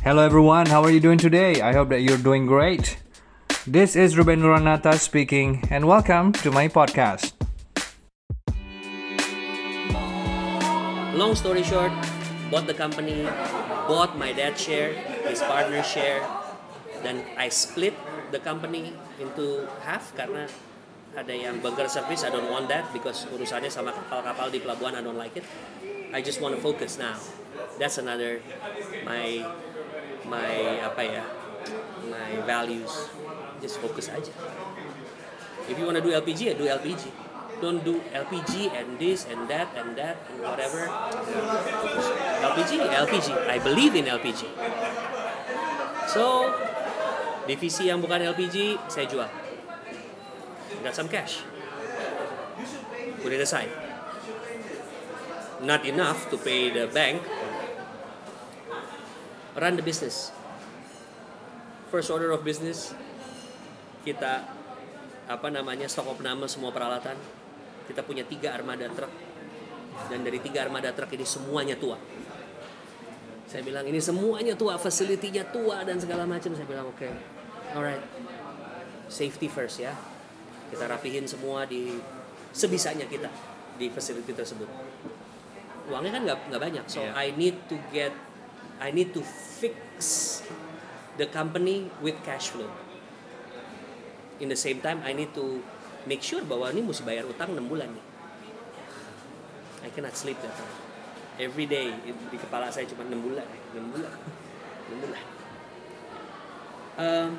Hello everyone, how are you doing today? I hope that you're doing great. This is Ruben Nuranata speaking, and welcome to my podcast. Long story short, bought the company, bought my dad's share, his partner's share, then I split the company into half karena ada yang bunker service, I don't want that because urusannya sama kapal-kapal di pelabuhan, I don't like it. I just want to focus now. That's another my my apa ya my values. Just focus aja. If you want to do LPG, ya do LPG. Don't do LPG and this and that and that and whatever. LPG, LPG. I believe in LPG. So, divisi yang bukan LPG saya jual. Got some cash. Put it aside. Not enough to pay the bank. Run the business. First order of business, kita apa namanya stok opname semua peralatan. Kita punya tiga armada truk dan dari tiga armada truk ini semuanya tua. Saya bilang ini semuanya tua, fasilitinya tua dan segala macam. Saya bilang oke, okay, alright, safety first ya. Kita rapihin semua di sebisanya kita di facility tersebut. Uangnya kan nggak nggak banyak, so Yeah. I need to get, I need to fix the company with cash flow. In the same time, I need to make sure bahwa ini mesti bayar utang 6 bulan nih. I cannot sleep that time. Every day di- kepala saya cuma 6 bulan, 6 bulan, 6 bulan. Um,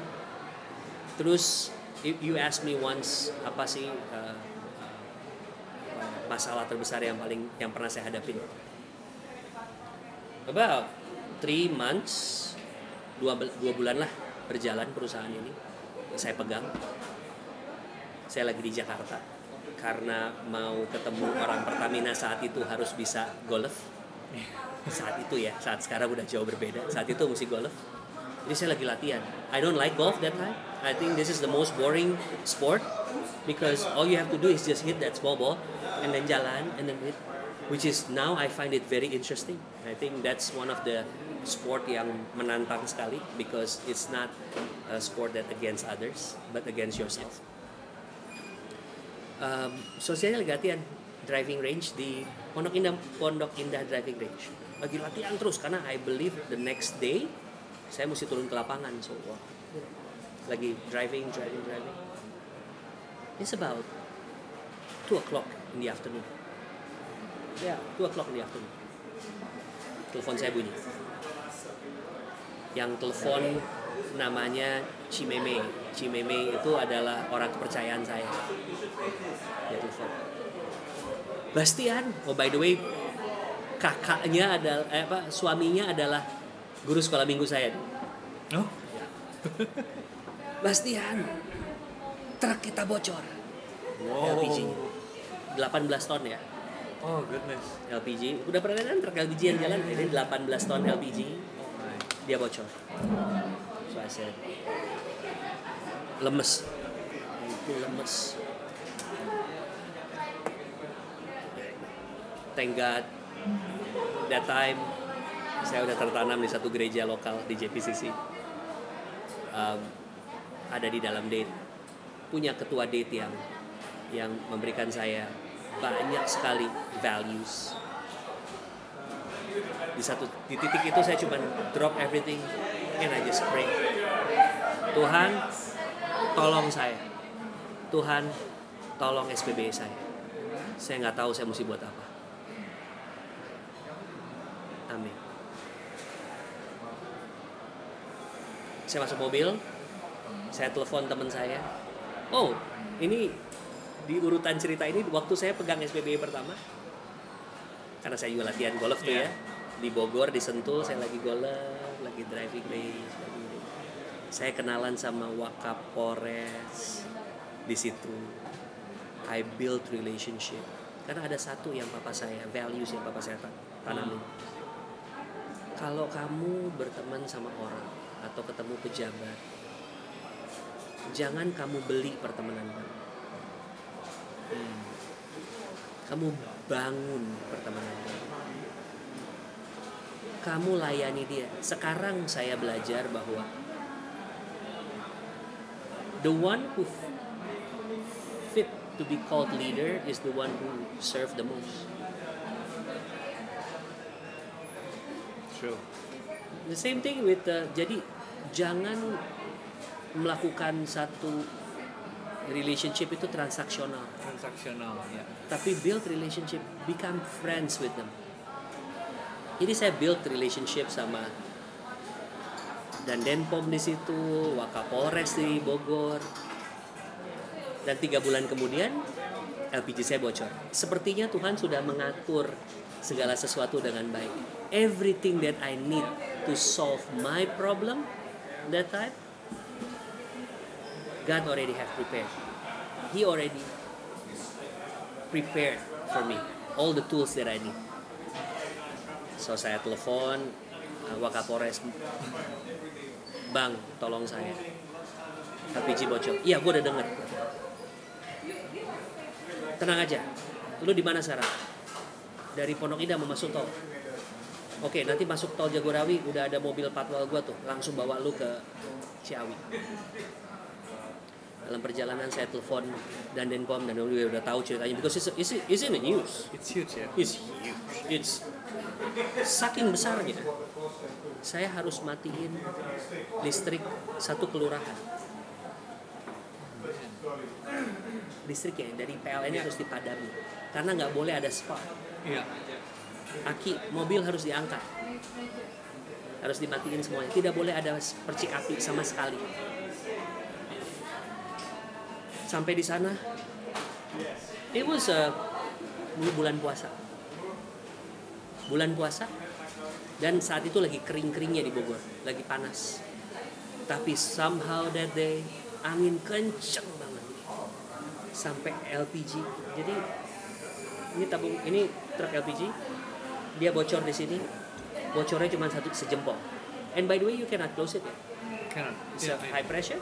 terus you ask me once apa sih uh, uh, masalah terbesar yang paling yang pernah saya hadapin? About three months, dua, dua bulan lah berjalan perusahaan ini. Saya pegang. Saya lagi di Jakarta karena mau ketemu orang Pertamina saat itu harus bisa golf. Saat itu ya, saat sekarang udah jauh berbeda. Saat itu mesti golf. Jadi saya lagi latihan. I don't like golf that time. I think this is the most boring sport because all you have to do is just hit that small ball and then jalan and then hit. Which is now I find it very interesting. I think that's one of the sport yang menantang sekali because it's not a sport that against others but against yourself. Um, so saya lagi latihan driving range di Pondok Indah Pondok Indah driving range. Lagi latihan terus karena I believe the next day saya mesti turun ke lapangan. So wah, lagi driving driving driving. It's about 2 o'clock in the afternoon. Yeah, 2 o'clock in the afternoon telepon saya bunyi. Yang telepon namanya Cimeme. Cimeme itu adalah orang kepercayaan saya. Dia telepon. Bastian. Oh by the way kakaknya adalah eh, apa suaminya adalah guru sekolah minggu saya. Oh, Bastian. Truk kita bocor. LPG 18 ton ya Oh goodness. LPG udah pernah kan truk LPG yang jalan? ini 18 ton LPG dia bocor. So I said lemes. Itu lemes. Thank God that time saya udah tertanam di satu gereja lokal di JPCC um, ada di dalam date. Punya ketua date yang yang memberikan saya banyak sekali values. Di satu di titik itu saya cuma drop everything and I just pray. Tuhan tolong saya. Tuhan tolong SPB saya. Saya nggak tahu saya mesti buat apa. Amin. Saya masuk mobil. Saya telepon teman saya. Oh ini di urutan cerita ini waktu saya pegang SPB pertama karena saya juga latihan golf tuh ya di Bogor di Sentul saya lagi golf lagi driving range lagi saya kenalan sama Wakapolres di situ. I build relationship. Karena ada satu yang papa saya values yang papa saya tan- tanamin kalau kamu berteman sama orang atau ketemu pejabat jangan kamu beli pertemanan kamu Hmm. kamu bangun pertemanan kamu layani dia. Sekarang saya belajar bahwa the one who fit to be called leader is the one who serve the most. True. The same thing with uh, jadi jangan melakukan satu relationship itu transaksional, Transaksional, ya. tapi build relationship, become friends with them. Jadi saya build relationship sama dan Denpom di situ, Wakapolres di Bogor, dan tiga bulan kemudian LPG saya bocor. Sepertinya Tuhan sudah mengatur segala sesuatu dengan baik. Everything that I need to solve my problem that time, God already have prepared. He already prepared for me all the tools that I need. So saya telepon uh, Wakapolres, Bang, tolong saya. LPG bocor. Iya, gue udah denger. Tenang aja. Lu di mana sekarang? Dari Pondok Indah mau masuk tol. Oke, nanti masuk tol Jagorawi udah ada mobil patwal gua tuh, langsung bawa lu ke Ciawi. Dalam perjalanan saya telepon dan Denpom dan dia udah tahu ceritanya because it's, it's, it's in the news. It's huge ya. It's huge. It's saking besarnya. Saya harus matiin listrik satu kelurahan. Listriknya dari PLN harus dipadami karena nggak boleh ada spark. Iya. Aki mobil harus diangkat, harus dimatiin semuanya. Tidak boleh ada percik api sama sekali. Sampai di sana, it was a bulan puasa. Bulan puasa, dan saat itu lagi kering-keringnya di Bogor, lagi panas. Tapi somehow that day angin kenceng banget sampai LPG. Jadi ini tabung ini truk LPG dia bocor di sini bocornya cuma satu sejempol and by the way you cannot close it ya Cannot. it's a high pressure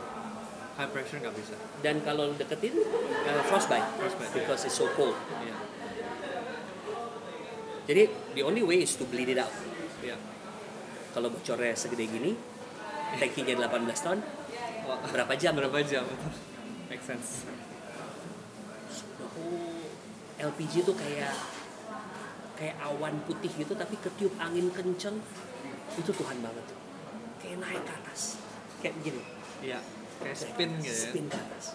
high pressure nggak bisa. dan kalau deketin uh, frostbite, Frostbite, because it's so cold Iya. jadi the only way is to bleed it out Iya. kalau bocornya segede gini tankinya 18 ton Wah, berapa jam berapa jam? Make sense. LPG tuh kayak kayak awan putih gitu tapi ketiup angin kenceng itu Tuhan banget kayak naik ke atas kayak begini Iya. Kayak spin gitu ya. spin ke atas.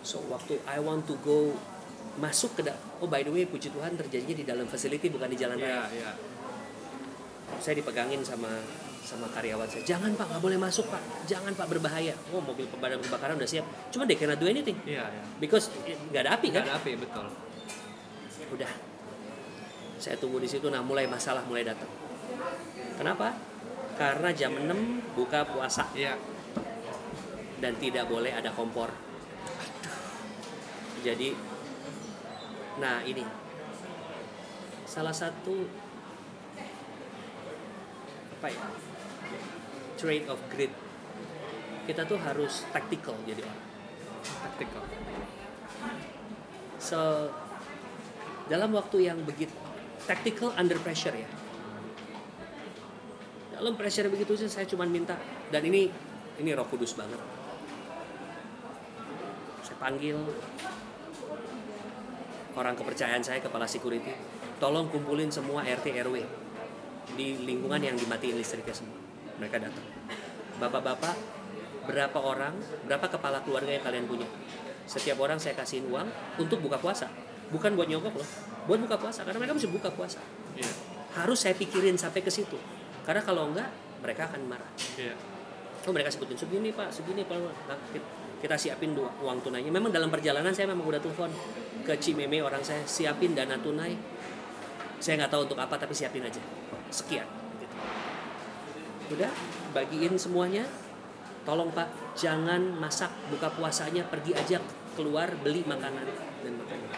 So waktu I want to go masuk ke oh by the way puji Tuhan terjadinya di dalam facility bukan di jalan Iya, raya. iya. saya dipegangin sama sama karyawan saya. Jangan pak nggak boleh masuk pak. Jangan pak berbahaya. Oh mobil pemadam kebakaran udah siap. Cuma they cannot do anything. Iya, iya. because eh, nggak ada api Nggak kan? ada api, betul. udah. Saya tunggu di situ nah mulai masalah mulai datang. Kenapa? Karena jam 6 buka puasa. Iya. Dan tidak boleh ada kompor. Jadi nah ini. Salah satu apa ya? Trade of grit. Kita tuh harus tactical jadi orang. Tactical. so dalam waktu yang begitu tactical under pressure ya. Dalam pressure begitu sih saya cuma minta dan ini ini roh kudus banget saya panggil. Orang kepercayaan saya kepala security tolong kumpulin semua RT RW di lingkungan yang dimatiin listriknya semua. Mereka datang. Bapak-bapak berapa orang berapa kepala keluarga yang kalian punya? Setiap orang saya kasihin uang untuk buka puasa. Bukan buat nyogok loh buat buka puasa karena mereka mesti buka puasa. Iya. harus saya pikirin sampai ke situ. Karena kalau enggak mereka akan marah. Iya. Oh mereka sebutin segini pak segini pak. Nah, kita- siapin uang tunainya memang dalam perjalanan saya memang udah telepon ke Cimeme orang saya siapin dana tunai. Saya nggak tahu untuk apa tapi siapin aja. Sekian gitu. udah bagiin semuanya. Tolong pak jangan masak buka puasanya pergi aja keluar beli makanan dan makanan.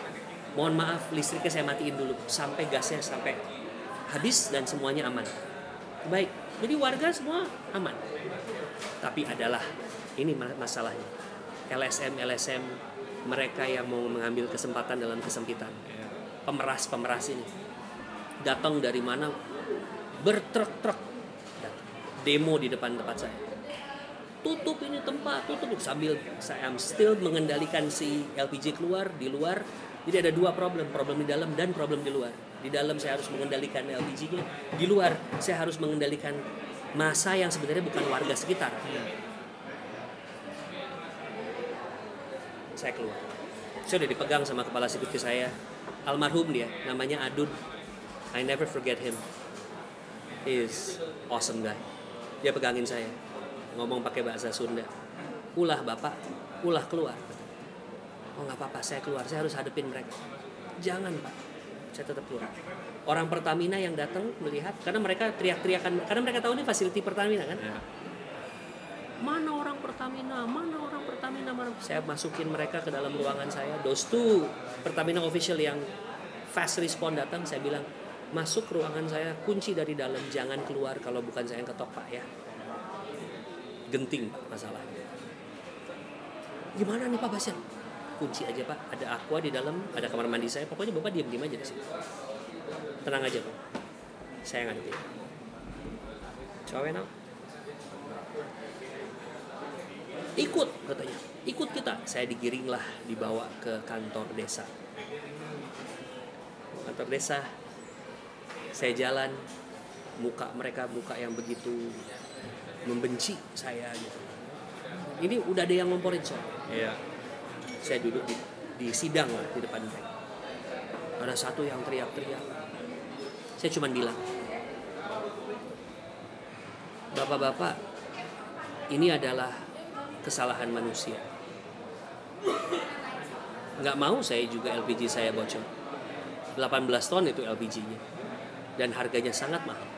Mohon maaf listriknya saya matiin dulu sampai gasnya sampai habis dan semuanya aman. Baik jadi warga semua aman tapi adalah ini ma- masalahnya. LSM LSM mereka yang mau mengambil kesempatan dalam kesempitan. Iya. pemeras pemeras ini. Datang dari mana? Bertruk-truk. Demo di depan tempat saya. Tutup ini tempat tutup. Sambil saya am still mengendalikan si LPG keluar di luar. Jadi ada dua problem problem di dalam dan problem di luar. Di dalam saya harus mengendalikan LPG-nya di luar saya harus mengendalikan masa yang sebenarnya bukan warga sekitar. Saya keluar. Saya udah dipegang sama kepala security saya. Almarhum dia namanya Adun I never forget him. He is awesome guy. Dia pegangin saya. Ngomong pakai bahasa Sunda. Ulah bapak ulah keluar. Oh nggak apa-apa saya keluar. Saya harus hadepin mereka. Jangan pak saya tetap keluar orang Pertamina yang datang melihat karena mereka teriak-teriakan karena mereka tahu ini fasiliti Pertamina kan Ya. mana orang Pertamina, mana orang Pertamina, mana saya masukin mereka ke dalam ruangan saya. Two Pertamina official yang fast respond datang, saya bilang masuk ruangan saya, kunci dari dalam, jangan keluar kalau bukan saya yang ketok pak ya. Genting pak masalahnya. Gimana nih pak Basyan? Kunci aja pak, ada aqua di dalam, ada kamar mandi saya. Pokoknya bapak diam-diam aja di sini. Tenang aja pak, saya ngadepin. Coba now. ikut katanya ikut kita saya digiring lah dibawa ke kantor desa kantor desa saya jalan muka mereka muka yang begitu membenci saya gitu ini udah ada yang ngomporin soal Iya. Saya duduk di, di sidang lah di depan mereka ada satu yang teriak-teriak. Saya cuma bilang bapak-bapak ini adalah kesalahan manusia. Nggak mau saya juga LPG saya bocor. 18 ton itu LPG-nya dan harganya sangat mahal.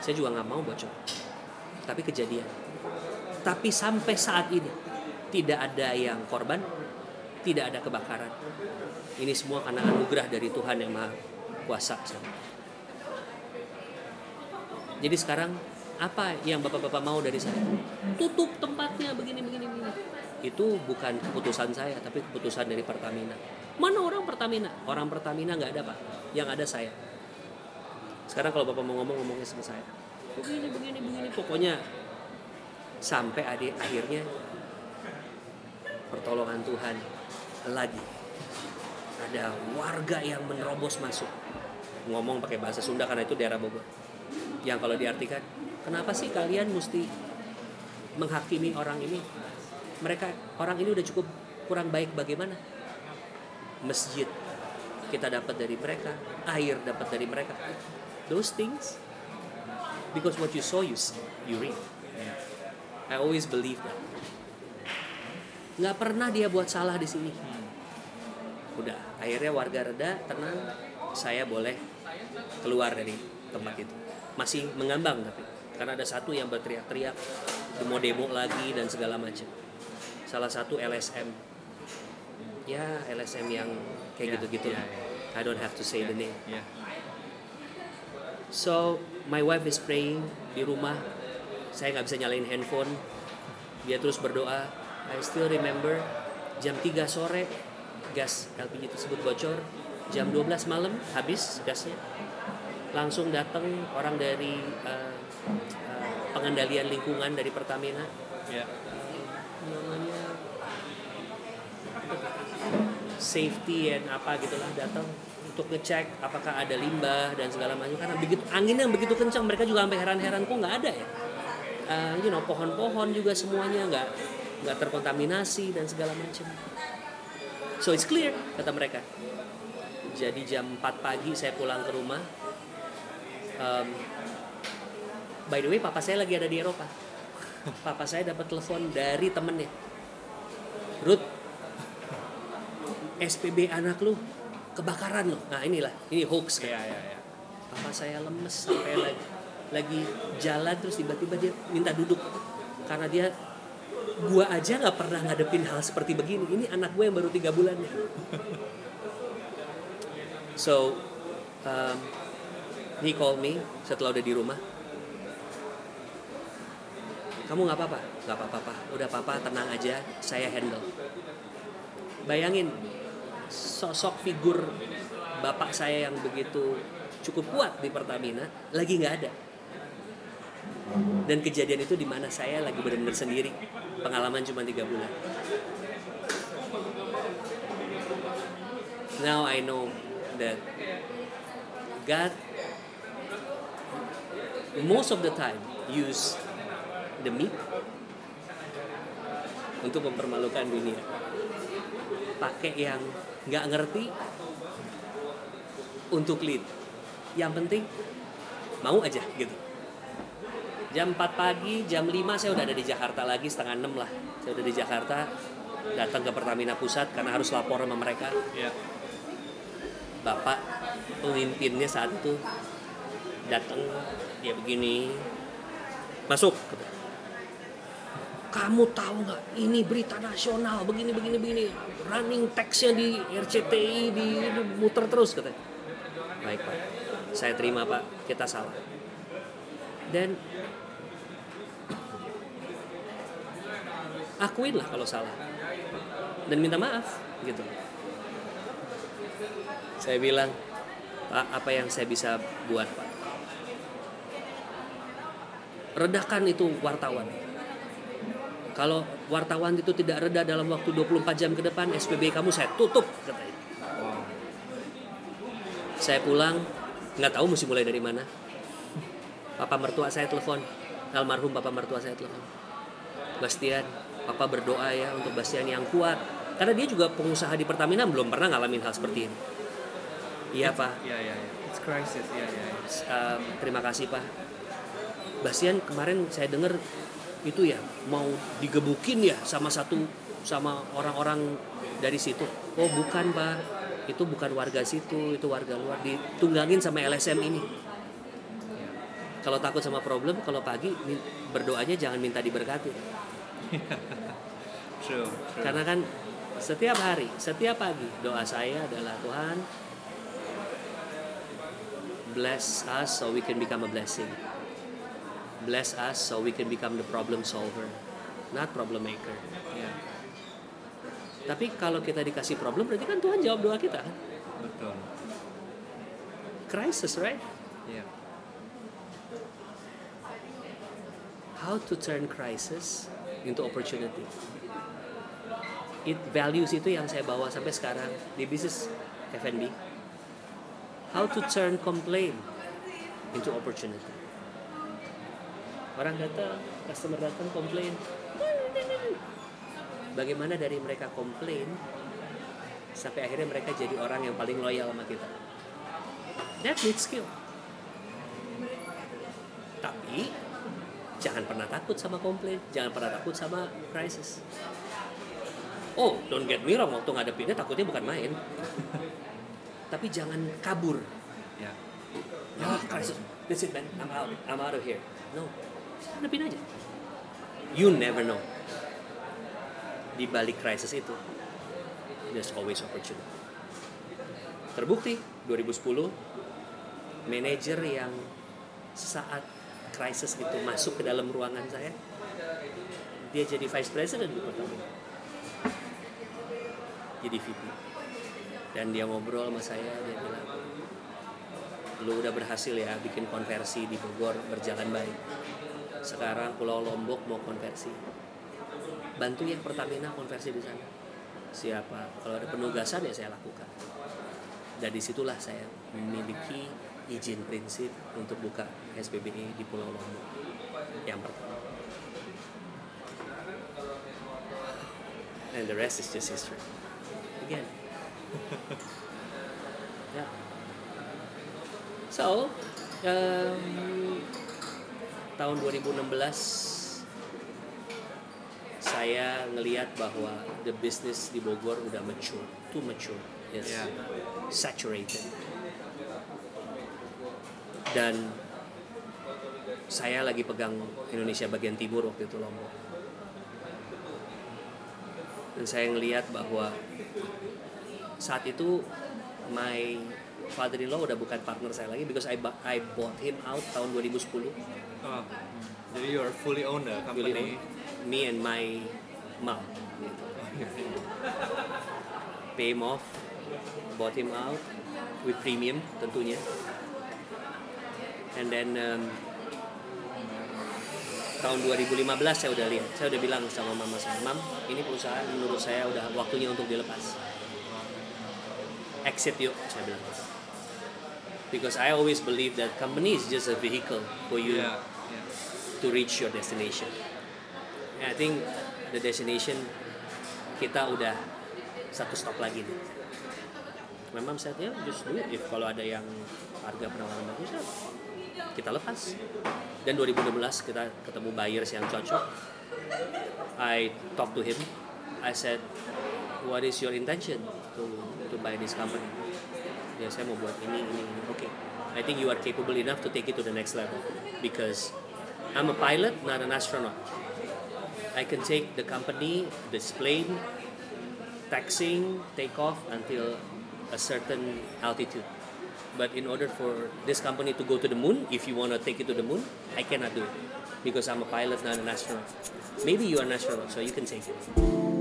Saya juga nggak mau bocor. Tapi kejadian. Tapi sampai saat ini tidak ada yang korban tidak ada kebakaran ini semua karena anugerah dari Tuhan yang maha kuasa jadi sekarang apa yang bapak-bapak mau dari saya? Tutup tempatnya begini begini begini. Itu bukan keputusan saya, tapi keputusan dari Pertamina. Mana orang Pertamina? Orang Pertamina nggak ada pak. Yang ada saya. Sekarang kalau bapak mau ngomong ngomongnya sama saya. Begini begini begini. Pokoknya sampai adik akhirnya pertolongan Tuhan lagi. Ada warga yang menerobos masuk. Ngomong pakai bahasa Sunda karena itu daerah Bogor. Yang kalau diartikan kenapa sih kalian mesti menghakimi orang ini? Mereka orang ini udah cukup kurang baik bagaimana? Masjid kita dapat dari mereka air dapat dari mereka. Those things because what you saw you see, you reap. I always believe that. Nggak pernah dia buat salah di sini udah akhirnya warga reda tenang saya boleh keluar dari tempat itu masih mengambang tapi karena ada satu yang berteriak-teriak demo-demo lagi dan segala macam salah satu LSM ya LSM yang kayak Ya, gitu-gitu ya, lah. ya. I don't have to say the name Iya. So my wife is praying di rumah. Saya nggak bisa nyalain handphone. Dia terus berdoa. I still remember jam 3 sore gas LPG tersebut bocor. Jam 12 malam habis gasnya. Langsung datang orang dari uh, uh, pengendalian lingkungan dari Pertamina. Iya. Namanya safety and apa gitulah datang untuk ngecek apakah ada limbah dan segala macam karena begitu angin yang begitu kencang mereka juga sampai heran-heran kok nggak ada ya Eh, you know pohon-pohon juga semuanya nggak nggak terkontaminasi dan segala macam so it's clear kata mereka. Jadi jam 4 pagi saya pulang ke rumah. Um, by the way papa saya lagi ada di Eropa. Papa saya dapat telepon dari temennya. Ruth SPB anak lu kebakaran loh. Nah inilah ini hoax kan. Iya, iya, iya. papa saya lemes sampai lagi lagi jalan terus tiba-tiba dia minta duduk. Karena dia gua aja nggak pernah ngadepin hal seperti begini. Ini anak gue yang baru tiga bulan. So um, he called me setelah udah di rumah. Kamu nggak apa-apa? Nggak apa-apa udah papa tenang aja. Saya handle. Bayangin sosok figur bapak saya yang begitu cukup kuat di Pertamina lagi nggak ada dan kejadian itu di mana saya lagi benar-benar sendiri. Pengalaman cuma tiga bulan. Now I know that God most of the time use the meek untuk mempermalukan dunia. Pakai yang nggak ngerti untuk lead. Yang penting mau aja gitu jam 4 pagi jam 5 saya udah ada di Jakarta lagi setengah 6 lah. Saya udah di Jakarta datang ke Pertamina Pusat karena harus lapor sama mereka. Ya. bapak pemimpinnya saat itu datang dia begini masuk. Kamu tahu nggak? Ini berita nasional begini begini begini. Running text-nya di RCTI di, di muter terus katanya. Baik pak. Saya terima pak. Kita salah. Dan akuin lah kalau salah. Dan minta maaf gitu. Saya bilang pak apa yang saya bisa buat pak? Redakan itu wartawan. Kalau wartawan itu tidak reda dalam waktu 24 jam ke depan SPB kamu saya tutup katanya saya pulang nggak tahu mesti mulai dari mana. Papa mertua saya telepon almarhum papa mertua saya telepon. Bastian papa berdoa ya untuk Bastian yang kuat karena dia juga pengusaha di Pertamina belum pernah ngalamin hal seperti ini iya pak Ya ya ya. It's crisis. Ya ya. ya. Um, terima kasih pak Bastian kemarin saya dengar itu ya mau digebukin ya sama satu sama orang-orang dari situ oh bukan pak itu bukan warga situ itu warga luar ditunggangin sama LSM ini kalau takut sama problem kalau pagi berdoanya jangan minta diberkati True. True. karena kan setiap hari setiap pagi doa saya adalah Tuhan bless us so we can become a blessing bless us so we can become the problem solver not problem maker Ya. tapi kalau kita dikasih problem berarti kan Tuhan jawab doa kita kan Betul. crisis right Ya. how to turn crisis into opportunity. It values itu yang saya bawa sampai sekarang di bisnis F&B. How to turn complaint into opportunity. Orang datang, customer datang komplain. Bagaimana dari mereka komplain sampai akhirnya mereka jadi orang yang paling loyal sama kita. That needs skill. Tapi jangan pernah takut sama komplain, jangan pernah takut sama crisis. Oh, don't get me wrong, waktu ngadepinnya takutnya bukan main. Tapi jangan kabur. Ya. Ah, crisis. That's it, man. I'm out. I'm out of here. No. Hadapin aja. You never know. Di balik crisis itu, there's always opportunity. Terbukti 2010 manajer yang saat crisis itu masuk ke dalam ruangan saya, dia jadi vice president di Pertamina. Jadi VP. Dan dia ngobrol sama saya, dia bilang, lu udah berhasil ya bikin konversi di Bogor berjalan baik. Sekarang Pulau Lombok mau konversi. Bantu yang Pertamina konversi di sana. Siapa? Kalau ada penugasan ya saya lakukan. Dan di situlah saya memiliki izin prinsip untuk buka SPBE di Pulau Lombok yang pertama. And the rest is just history. Ya. So, um, tahun 2016 saya ngelihat bahwa the business di Bogor udah mature, too mature, yes, Yeah. saturated. Dan saya lagi pegang Indonesia bagian timur waktu itu Lombok. Dan saya ngelihat bahwa saat itu my father-in-law udah bukan partner saya lagi because I, I bought him out tahun 2010 Oh. Jadi you are fully owned the company. own me and my mom gitu. pay him off bought him out with premium tentunya and then um, tahun 2015 saya udah lihat saya udah bilang sama mama saya mam ini perusahaan menurut saya udah waktunya untuk dilepas exit yuk saya bilang because I always believe that company is just a vehicle for you Yeah. yeah. to reach your destination. And I think the destination kita udah satu stop lagi nih. Memang saya ya just do it. If kalau ada yang harga penawaran bagus ya kita lepas. Dan 2016 kita ketemu buyers yang cocok. I talk to him. I said, what is your intention to to buy this company? Ya saya mau buat ini ini ini. Oke. I think you are capable enough to take it to the next level because I'm a pilot, not an astronaut. I can take the company, this plane, taxiing, take off until a certain altitude. But in order for this company to go to the moon, if you want to take it to the moon, I cannot do it because I'm a pilot, not an astronaut. Maybe you are an astronaut, so you can take it.